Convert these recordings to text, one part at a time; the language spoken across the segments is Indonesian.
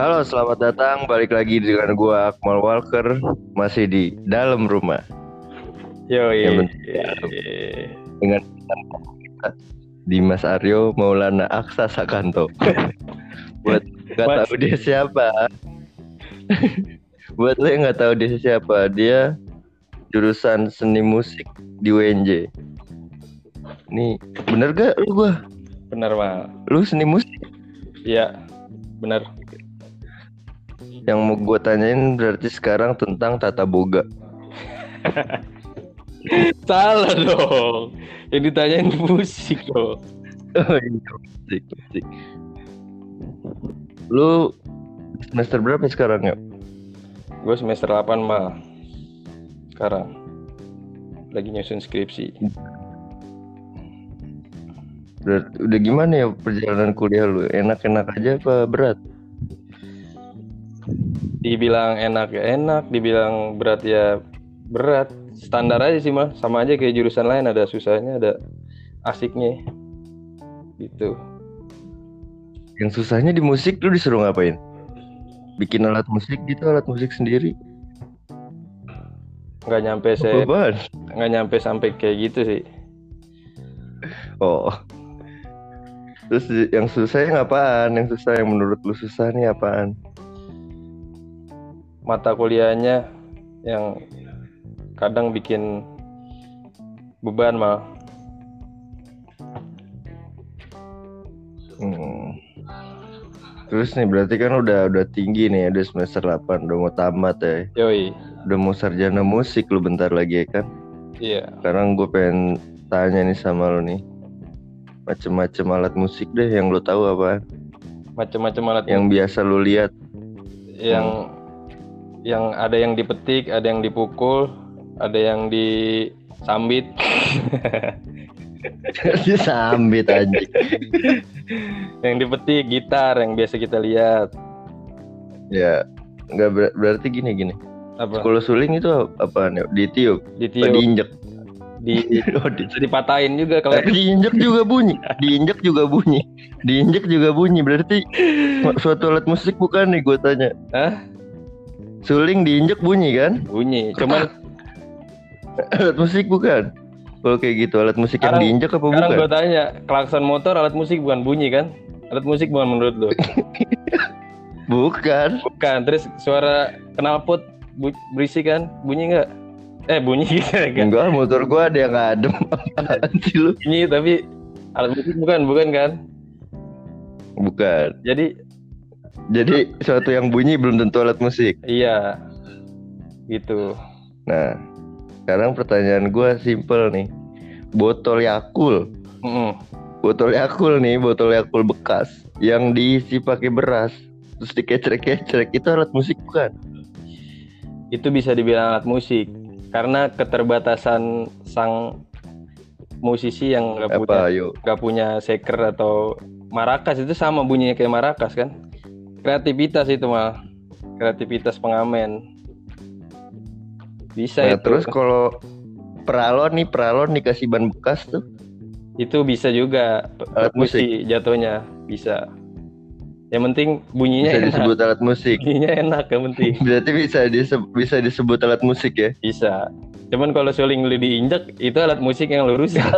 Halo, selamat datang. Balik lagi dengan gua Akmal Walker masih di dalam rumah Yo Ya, iya. betul. dengan Dimas Aryo Maulana Aksa Sakanto. Buat nggak tahu dia siapa. Buat lo yang nggak tahu dia siapa, dia jurusan seni musik di UNJ. Nih, bener gak lu gua? Benar mal. Lu seni musik? Iya. Benar. Yang mau gue tanyain berarti sekarang tentang tata boga. Salah dong. Yang ditanyain musik dong. Oh iya, musik, musik. Lu semester berapa sekarang ya? Gue semester 8 mal. Sekarang lagi nyusun skripsi. Berat, udah gimana ya perjalanan kuliah lu? Enak-enak aja apa berat? Dibilang enak ya enak, dibilang berat ya berat. Standar aja sih mal. Sama aja kayak jurusan lain ada susahnya, ada asiknya. Gitu. Yang susahnya di musik lu disuruh ngapain? Bikin alat musik gitu, alat musik sendiri? Nggak nyampe saya, nggak nyampe sampai kayak gitu sih. Oh. Terus yang susahnya apaan? Yang susah yang menurut lu susah nih apaan? Mata kuliahnya yang kadang bikin beban mal Hmm. Terus nih berarti kan udah udah tinggi nih, udah semester 8, udah mau tamat ya. yoi Udah mau sarjana musik lu bentar lagi ya kan? iya Sekarang gue pengen tanya nih sama lu nih. Macem-macem alat musik deh yang lu tahu apa? macam-macam alat Yang biasa lu lihat. yang yang ada yang dipetik ada yang dipukul ada yang disambit Disambit aja. yang dipetik gitar yang biasa kita lihat Ya, nggak ber- berarti gini gini. apa Kalau suling itu apaan ya? Ditiup, apa ditiup diinjek? di Oh, dipatahin juga kalau Eh, diinjek juga bunyi, diinjek juga bunyi, diinjek juga bunyi. Berarti suatu alat musik bukan nih? Gue tanya. Hah? Suling diinjek bunyi kan? bunyi cuman Alat musik bukan? Kalau kayak gitu alat musik yang Sekarang- diinjek apa sekarang bukan? gue tanya klakson motor alat musik bukan bunyi kan alat musik bukan menurut lo Bukan. Bukan, terus suara knalpot bu- berisik kan? Bunyi nggak? Eh bunyi gitu kan? Enggak, motor gua ada yang adem. Bunyi tapi alat musik bukan, bukan kan? Bukan. Jadi Jadi suatu yang bunyi belum tentu alat musik. iya gitu. Nah, sekarang pertanyaan gua simple nih. Botol Yakul, Mm-mm. botol Yakul nih, botol Yakul bekas yang diisi pakai beras, terus dikecrek-kecrek itu alat musik bukan? Itu bisa dibilang alat musik karena keterbatasan sang musisi yang nggak punya nggak punya shaker atau marakas itu sama bunyinya kayak marakas kan? Kreativitas itu mah kreativitas pengamen. Bisa Nah, itu. terus kalau peralon nih, peralon dikasih ban bekas tuh? Itu bisa juga. Alat musik? jatuhnya bisa. Yang penting bunyinya bisa enak. disebut alat musik. bunyinya enak yang penting. Berarti bisa disebut, bisa disebut alat musik ya? bisa. Cuman kalau suling lu diinjak itu alat musik yang lu rusak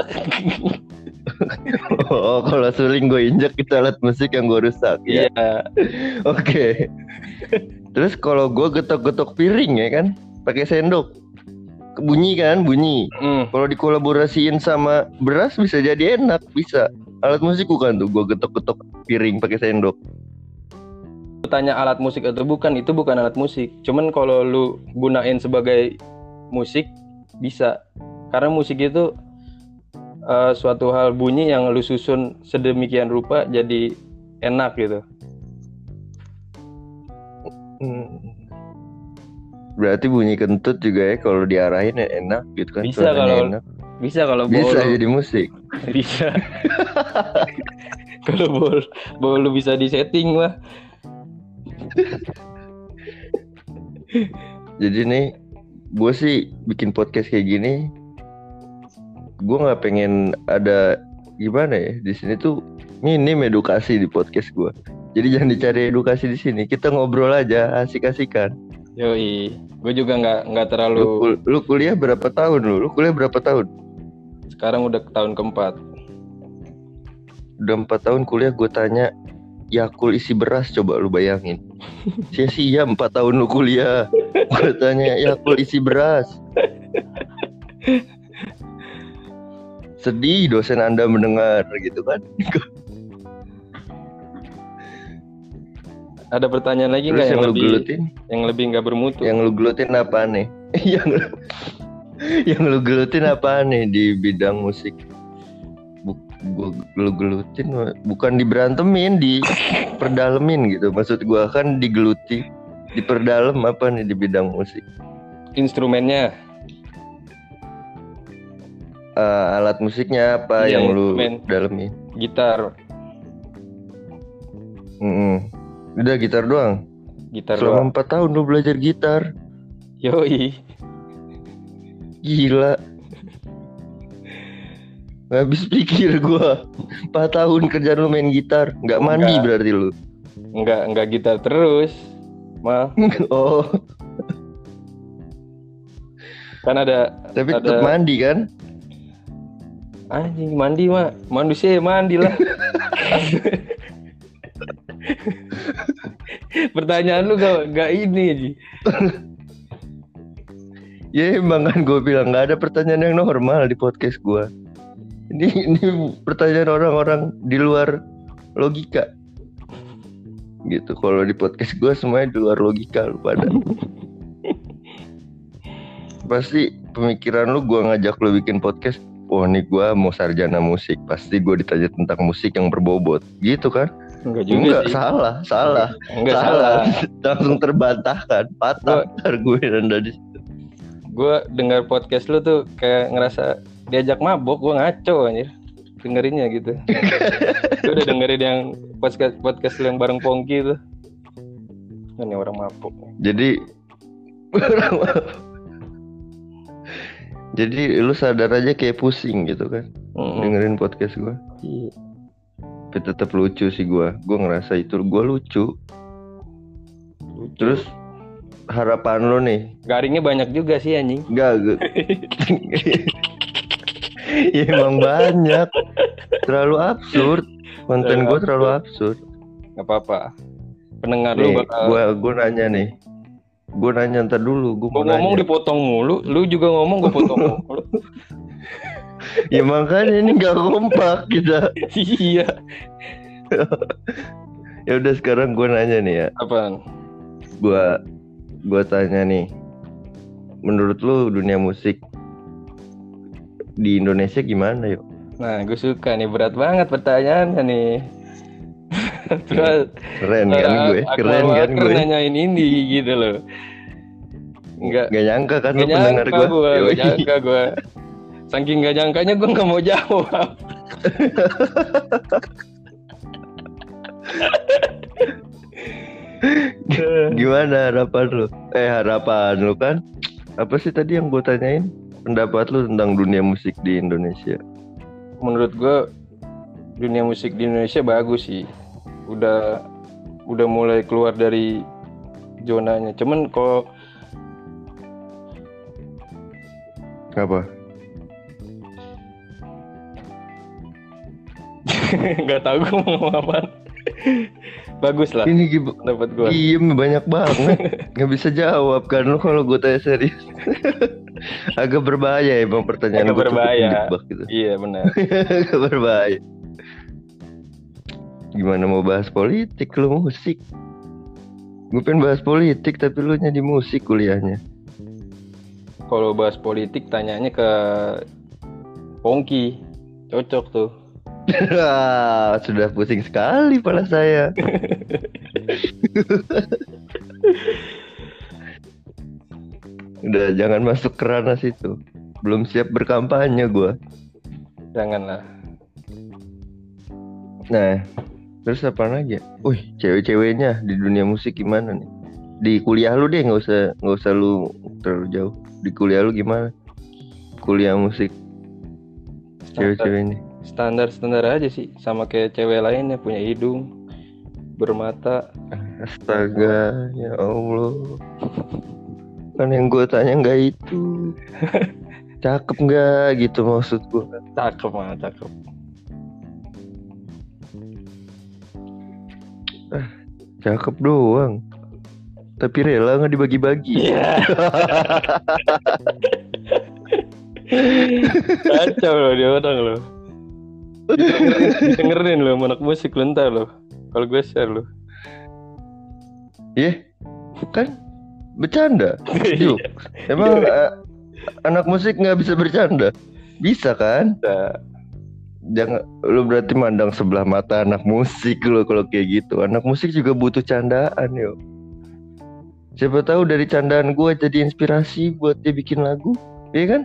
Oh, kalau suling gue injek itu alat musik yang gue rusak ya. iya Oke. Terus kalau gue getok-getok piring ya kan, pakai sendok, bunyi kan, bunyi. Hmm, Kalau dikolaborasiin sama beras bisa jadi enak, bisa. Alat musik bukan tuh, gue getok-getok piring pakai sendok. tanya alat musik atau bukan itu bukan alat musik cuman kalau lu gunain sebagai musik bisa karena musik itu eh, suatu hal bunyi yang lu susun sedemikian rupa jadi enak gitu Hmm. Berarti bunyi kentut juga ya kalau diarahin ya enak gitu kan? Bisa kalau- enak. bisa kalau bisa bau lu- jadi musik. bisa kalau bol bol lu bisa disetting lah Jadi nih, gue sih bikin podcast kayak gini, gue nggak pengen ada gimana ya di sini tuh minim edukasi di podcast gue. Jadi jangan dicari edukasi di sini. Kita ngobrol aja, asik-asikan. Yoi, gue juga nggak nggak terlalu. Lu, kul- lu kuliah berapa tahun lu? Lu kuliah berapa tahun? Sekarang udah tahun keempat. Udah empat tahun kuliah gue tanya Yakul isi beras coba lu bayangin Sia-sia empat tahun lu kuliah Gue tanya Yakul isi beras Sedih dosen anda mendengar gitu kan? Ada pertanyaan lagi nggak yang yang, lu lebih gelutin? yang lebih nggak bermutu? Yang lu gelutin apa nih? Yang lu Yang lu gelutin apa nih di bidang musik? Buk, gua lu gelutin bukan diberantemin di perdalemin gitu. Maksud gua kan digeluti diperdalam apa nih di bidang musik? Instrumennya, Eh, alat musiknya apa Iya, yang lu dalemin gitar, Mm-mm. udah gitar doang? Gitar selama doang. empat tahun lu belajar gitar. Yoi, gila. Habis pikir gua empat tahun kerja lu main gitar. Nggak mandi Enggak. berarti lu? Nggak nggak gitar terus, mah oh. Kan ada tapi Ada- tetap mandi kan anjing mandi mah manusia ya mandi lah. Pertanyaan lu gak, gak ini Ji. Ya emang kan gue bilang nggak ada pertanyaan yang normal di podcast gue. Ini ini pertanyaan orang-orang di luar logika. Gitu. Kalau di podcast gue semuanya di luar logika lu pada. Pasti pemikiran lu gue ngajak lu bikin podcast. Wah nih gue mau sarjana musik. Pasti gue ditanya tentang musik yang berbobot. Gitu kan? Enggak juga Enggak, sih. salah, salah. Enggak salah. Langsung terbantahkan. Patah ntar gue dan dari Gue dengar podcast lu tuh kayak ngerasa diajak mabok, gue ngaco anjir. Dengerinnya gitu. gue udah dengerin yang podcast podcast lu yang bareng Pongki tuh. Ini orang mabok. Jadi Jadi lu sadar aja kayak pusing gitu kan Mm-mm. dengerin podcast gua. Iya. Tapi tetap lucu sih gua. Gua ngerasa itu gua lucu. Lucu. Terus harapan lu nih garingnya banyak juga sih anjing. Enggak gue Ya emang banyak Terlalu absurd Konten gue terlalu absurd Gak apa-apa. Pendengar lu Nih bakal gue gue nanya nih Gue nanya ntar dulu Gue ngomong nanya dipotong mulu, lu juga ngomong gue potong mulu. Ya makanya ini gak kompak kita iya. Ya udah sekarang gue nanya nih ya Apaan? Gue Gue tanya nih Menurut lu dunia musik Di Indonesia gimana yuk? Nah, gue suka nih berat banget pertanyaannya nih. Terus Keren kan gue Keren kan gue nanyain ini gitu loh. Enggak Gak nyangka kan lu pendengar gue gue, gak nyangka gue. Saking gak nyangkanya gue gak mau jawab. Gimana harapan lu? Eh harapan lu kan? Apa sih tadi yang gue tanyain? Pendapat lu tentang dunia musik di Indonesia? Menurut gue dunia musik di Indonesia bagus sih. Udah udah mulai keluar dari zonanya. Cuman kalau Apa? nggak tahu gue mau ngomong apa. bagus lah Ini gib- pendapat gue. diem banyak banget. Gak bisa jawab kan lu kalau gue tanya serius. Agak berbahaya emang pertanyaan Agak berbahaya. gitu. Iya benar. Agak berbahaya. Gimana mau bahas politik lu musik? Gue pengen bahas politik tapi lu nya di musik kuliahnya. Kalau bahas politik tanyanya ke Pongki. Cocok tuh. Ah, Sudah pusing sekali pala saya. Udah jangan masuk ke ranah situ. Belum siap berkampanye gua. Janganlah. Nah, terus apa lagi? ya? Wih, cewek-ceweknya di dunia musik gimana nih? Di kuliah lu deh, nggak usah nggak usah lu terlalu jauh. Di kuliah lu gimana? Kuliah musik cewek-ceweknya. standar standar aja sih sama kayak cewek lainnya punya hidung bermata Astaga, ya Allah. Kan yang gue tanya nggak itu. Cakep nggak gitu maksud gue. cakep mah cakep Cakep doang. Tapi rela nggak dibagi-bagi. iya kacau loh dia orang loh dengerin lo anak musik lo ntar lo kalau gue share lo Iya, kan bercanda. Yuk, emang eh, anak musik nggak bisa bercanda? Bisa kan? Jangan, lu berarti mandang sebelah mata anak musik lo kalau kayak gitu. Anak musik juga butuh candaan yuk. Siapa tahu dari candaan gue jadi inspirasi buat dia bikin lagu, iya kan?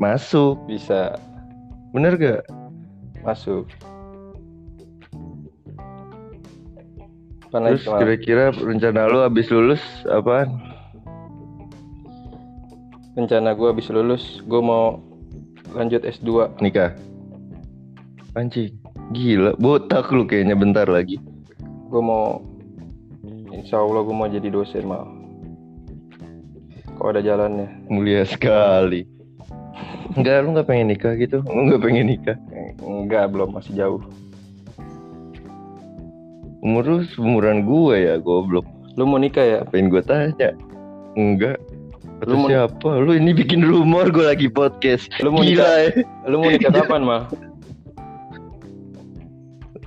Masuk, bisa bener gak? masuk Apa Terus kira-kira rencana lu habis lulus apaan? rencana gue habis lulus gue mau lanjut S2 Nikah. Anjing, gila, botak lu kayaknya bentar lagi. gue mau insya Allah gue mau jadi dosen mal kalau ada jalannya Mulia sekali. Enggak, lu nggak pengen nikah gitu? Lu nggak pengen nikah? Enggak belum masih jauh Umur lu seumuran gue ya, goblok. lu mau nikah ya Apain gue tanya? Enggak. Kata Lu siapa? Lu ini bikin rumor gue lagi podcast. Lu mau Gila ya. lu mau nikah kapan mal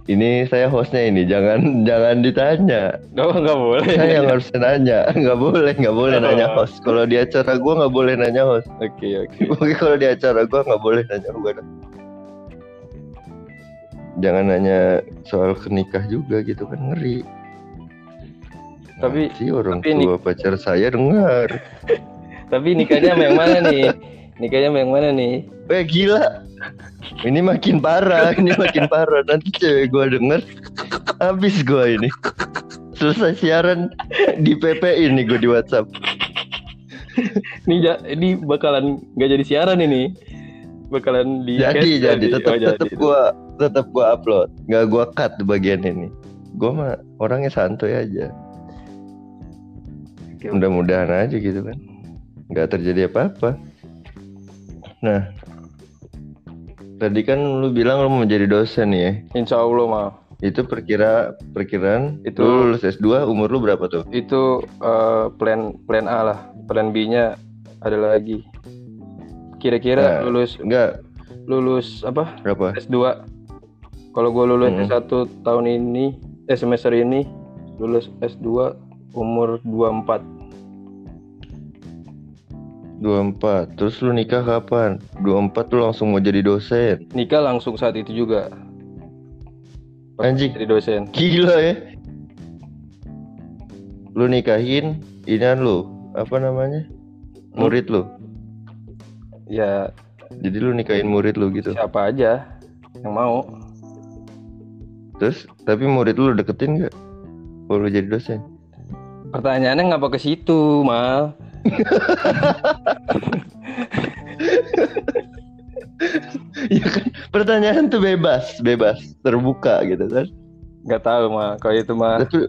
Ini saya hostnya ini, jangan jangan ditanya. oh nggak boleh Saya yang harus nanya. Nggak boleh, nggak boleh nanya host. Kalau di acara gue nggak boleh nanya host. oke oke Oke, kalau di acara gue nggak boleh nanya gue. Jangan nanya soal kenikah juga gitu kan ngeri. Tapi- si orang tapi ini- tua pacar saya dengar. tapi nikahnya sama yang mana nih nikahnya sama yang mana nih Eh gila. Ini makin parah, ini makin parah. Nanti cewek gue denger, habis gue ini. Selesai siaran di PP ini gue di WhatsApp. ini ja- ini bakalan nggak jadi siaran ini bakalan di Jadi jadi tetap Oh, tetap gue tetap gue upload, nggak gue cut bagian ini. Gue mah orangnya santuy aja. Mudah-mudahan aja gitu kan, nggak terjadi apa-apa. Nah, tadi kan lu bilang lu mau jadi dosen ya. Insya Allah mal Itu perkira perkiraan Itu- lu lulus S2 umur lu berapa tuh? itu eh, plan plan A lah plan B nya ada lagi kira-kira Nah. lulus Enggak, lulus apa berapa? S2 kalau gue lulus Hmm. S1 tahun ini eh semester ini lulus S2 umur 24 24. Terus lu nikah kapan? 24 lu langsung mau jadi dosen. nikah langsung saat itu juga Pas Anjing. jadi dosen Gila ya. Lu nikahin inian lu, apa namanya? Murid lu. ya Jadi lu nikahin murid lu gitu. siapa aja yang mau Terus tapi murid lu deketin nggak? Kalau lu jadi dosen. pertanyaannya ngapa ke situ mal Iya kan? Pertanyaan tuh bebas, bebas, terbuka gitu kan. nggak tahu mal kalau itu mah Tapi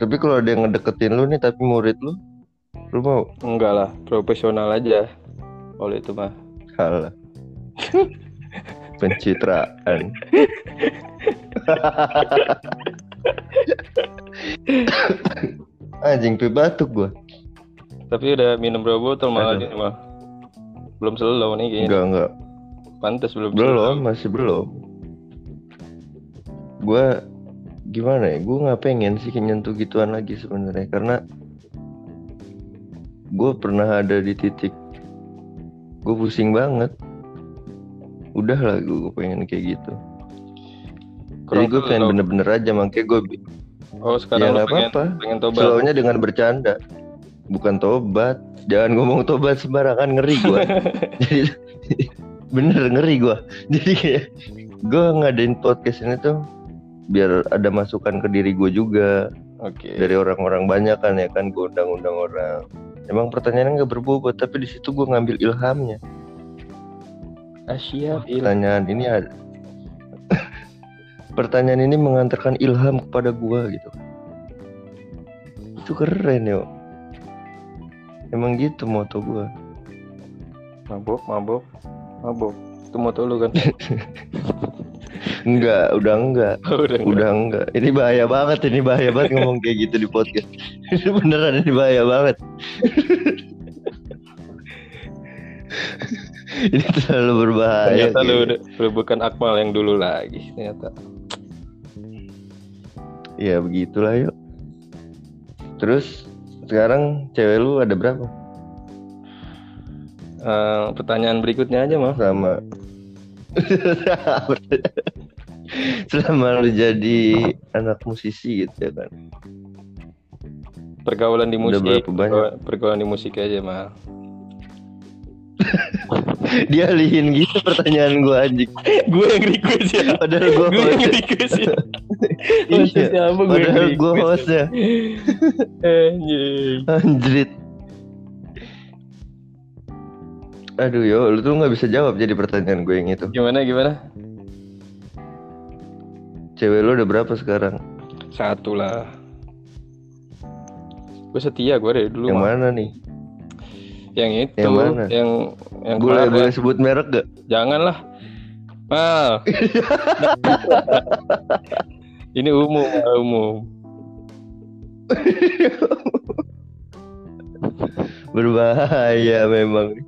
Tapi kalau ada yang ngedeketin lu nih tapi murid lu, lu mau enggak lah profesional aja kalau itu mah kalah. Pencitraan. Anjing tuh batuk gua. tapi udah minum berapa botol mal Aduh. ini mah belum selalu nih kayaknya Enggak enggak. pantas belum Belum, masih belum. Gua gimana ya? Gua nggak pengen sih nyentuh gituan lagi sebenarnya karena gue pernah ada di titik gue pusing banget. Udah lah gue pengen kayak gitu. Jadi gue pengen bener-bener aja makanya gue oh ya sekarang lu nggak pengen apa-apa. pengen tobat Slownya dengan bercanda, bukan tobat. Jangan ngomong tobat sembarangan ngeri gua. Jadi bener ngeri gua. Jadi kayak gue ngadain podcast ini tuh biar ada masukan ke diri gue juga oke dari orang-orang banyak kan ya kan gue undang-undang orang. Emang pertanyaannya nggak berbobot tapi di situ gue ngambil ilhamnya. Asia Pertanyaan ini ada pertanyaan ini mengantarkan ilham kepada gua gitu. Itu keren yo. Emang gitu moto gua. Mabok mabok mabok. Itu moto lu kan? Enggak udah enggak. Udah enggak. udah enggak. Ini bahaya banget ini bahaya banget ngomong kayak gitu di podcast. Ini beneran ini bahaya banget. Ini terlalu berbahaya ternyata lu gitu. udah, udah bukan Akmal yang dulu lagi ternyata ya begitulah yuk. Terus sekarang cewek lu ada berapa? Eh, pertanyaan berikutnya aja mah sama. Selama lu jadi anak musisi gitu ya kan? Pergaulan di Udah musik berapa banyak? pergaulan di musik aja mah dia alihin gitu pertanyaan gua anjing. Gue yang request ya? Padahal gua gue yang host request ya? Iya, Hostnya siapa gue padahal gua request hostnya. Anjing. anjrit. Aduh yo lu tuh nggak bisa jawab jadi pertanyaan gue yang itu. Gimana gimana? Cewek lu udah berapa sekarang? Satu lah. Gue setia gue dari dulu yang mah. mana nih yang itu Yang mana? yang yang boleh kemarin. boleh sebut merek gak? Janganlah. Mal ini umum umum berbahaya memang.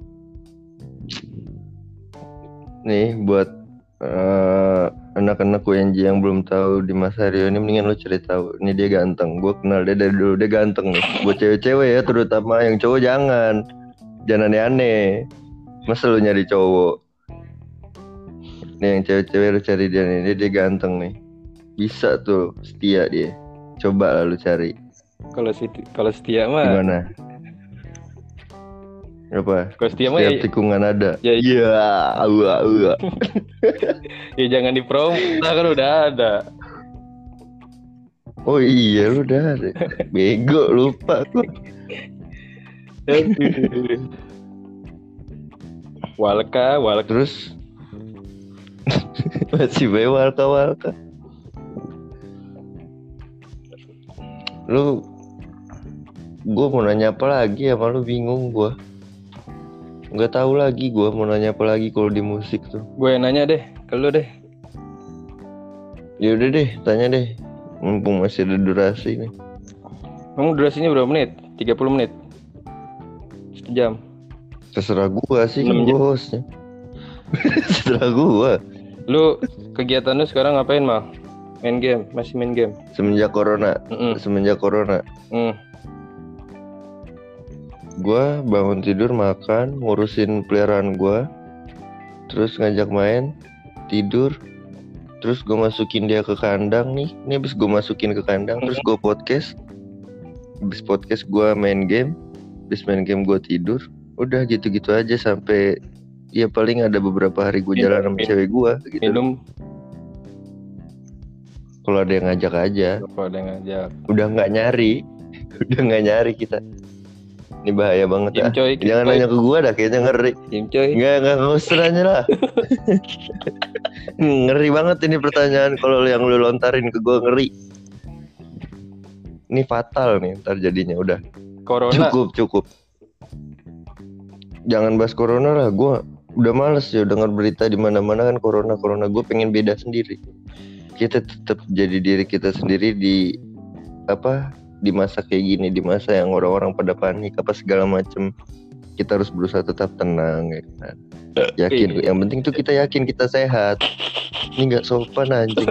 Nih buat eh, anak-anak UNJ yang belum tahu di Mas Haryo ini mendingan lu cari tahu. Ini dia ganteng. Gue kenal dia dari dulu. Dia ganteng nih. Buat cewek-cewek ya terutama yang cowok jangan jangan aneh-aneh masa lu nyari cowok? Nih yang cewek-cewek lu cari dia nih. Dia, dia ganteng nih. Bisa tuh setia dia. Coba lah lu cari. Kalau si kalau setia mah gimana? Apa? Kalau setia mah ya, Setiap tikungan ada. ya- Iya, iya, iya. ya jangan dipromo nah, kan udah ada. Oh iya, lu udah ada. Bego, lupa gua. Walka, Walka. Terus masih bewal walka Lu gua mau nanya apa lagi sama lu bingung gua. Nggak tahu lagi gua mau nanya apa lagi kalau di musik tuh. Gue yang nanya deh, ke lu deh. Ya udah deh, tanya deh. Mumpung masih ada durasi nih. Kamu durasinya berapa menit? 30 menit. Sejam. Terserah gua sih, kan gua hostnya. Terserah gua. Lu kegiatan lu sekarang ngapain mal? Main game, masih main game. Semenjak corona, Mm semenjak corona. Hmm. Gua bangun tidur makan, ngurusin peliharaan gua, terus ngajak main, tidur, terus gue masukin dia ke kandang nih. Ini habis gue masukin ke kandang, terus gue podcast. Habis podcast gua main game, habis main game gue tidur. Udah gitu-gitu aja sampai ya paling ada beberapa hari gue jalan sama cewek gua gitu. Minum Kalau ada yang ngajak aja, apa ada yang ngajak. udah nggak nyari, udah nggak nyari kita. Ini bahaya banget ah. coy, Jangan coy. nanya ke gua dah, kayaknya ngeri. Kim coy. Enggak, enggak usah nanya lah. ngeri banget ini pertanyaan kalau yang lu lontarin ke gua ngeri. Ini fatal nih ntar jadinya udah. Corona. Cukup, cukup. Jangan bahas corona lah, gua udah males ya dengar berita di mana-mana kan corona corona. Gue pengen beda sendiri. Kita tetap jadi diri kita sendiri di apa di masa kayak gini di masa yang orang-orang pada panik apa segala macem. Kita harus berusaha tetap tenang ya kan? Yakin. Iya. yang penting tuh kita yakin kita sehat. Ini nggak sopan anjing.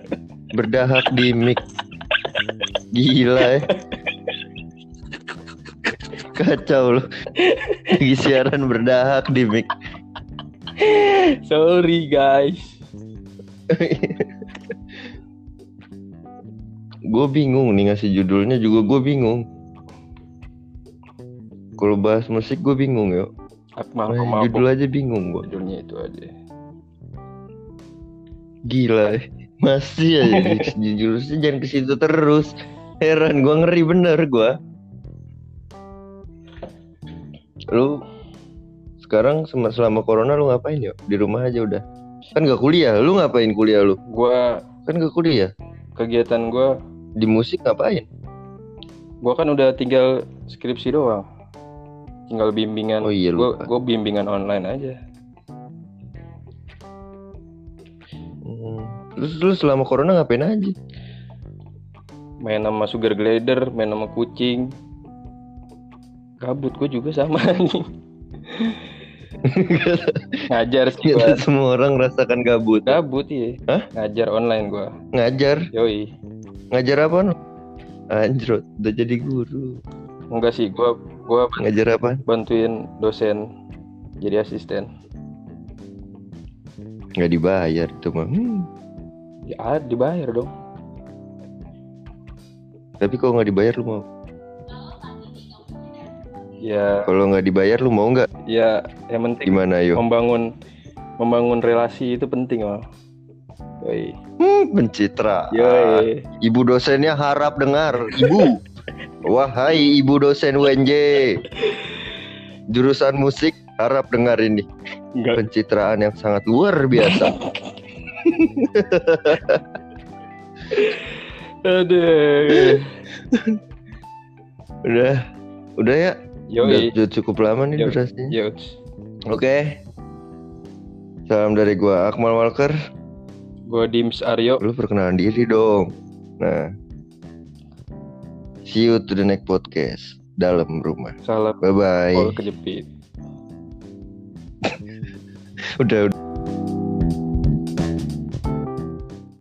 Berdahak di mic. Gila ya kacau loh lagi siaran berdahak di mic Sorry guys. gue bingung nih ngasih judulnya juga gue bingung. Kalau bahas musik gue bingung ya Akmal Nah, judul aja bingung gue Judulnya itu aja. gila ya. masih aja jurusnya jangan ke situ terus. Heran gue ngeri bener gue lu sekarang selama corona lu ngapain ya di rumah aja udah kan gak kuliah lu ngapain kuliah lu Gua Kan gak kuliah. kegiatan gua Di musik ngapain? gua kan udah tinggal skripsi doang tinggal bimbingan Oh iya, gua lupa. gua bimbingan online aja Hmm. Terus lu selama corona ngapain aja? main sama sugar glider main sama kucing gabut gua juga sama anjing ngajar sih gua semua orang merasakan gabut. gabut ya Hah? ngajar online gua Ngajar, yoi ngajar apa? Anjrot, udah jadi guru. enggak sih gua gua Ngajar apa? bantuin dosen jadi asisten Nggak dibayar itu mah. Hmm. ya dibayar dong Tapi kalau nggak dibayar lu mau? Ya Kalau nggak dibayar lu mau nggak? ya yang penting Gimana yo? membangun membangun relasi itu penting mal yoi Hmm, pencitra. yoi Ibu dosennya harap dengar. Ibu. Wahai ibu dosen UNJ. Jurusan musik harap dengar ini. enggak Pencitraan yang sangat luar biasa. aduh Udah. Udah ya? Yoi Udah, udah cukup lama nih Yoi. durasinya. yoi Oke. Salam dari gua Akmal Walker. gue Dims Aryo Lu perkenalan diri dong. Nah. See you to the next podcast dalam rumah. salam Bye bye. kejepit Udah, udah.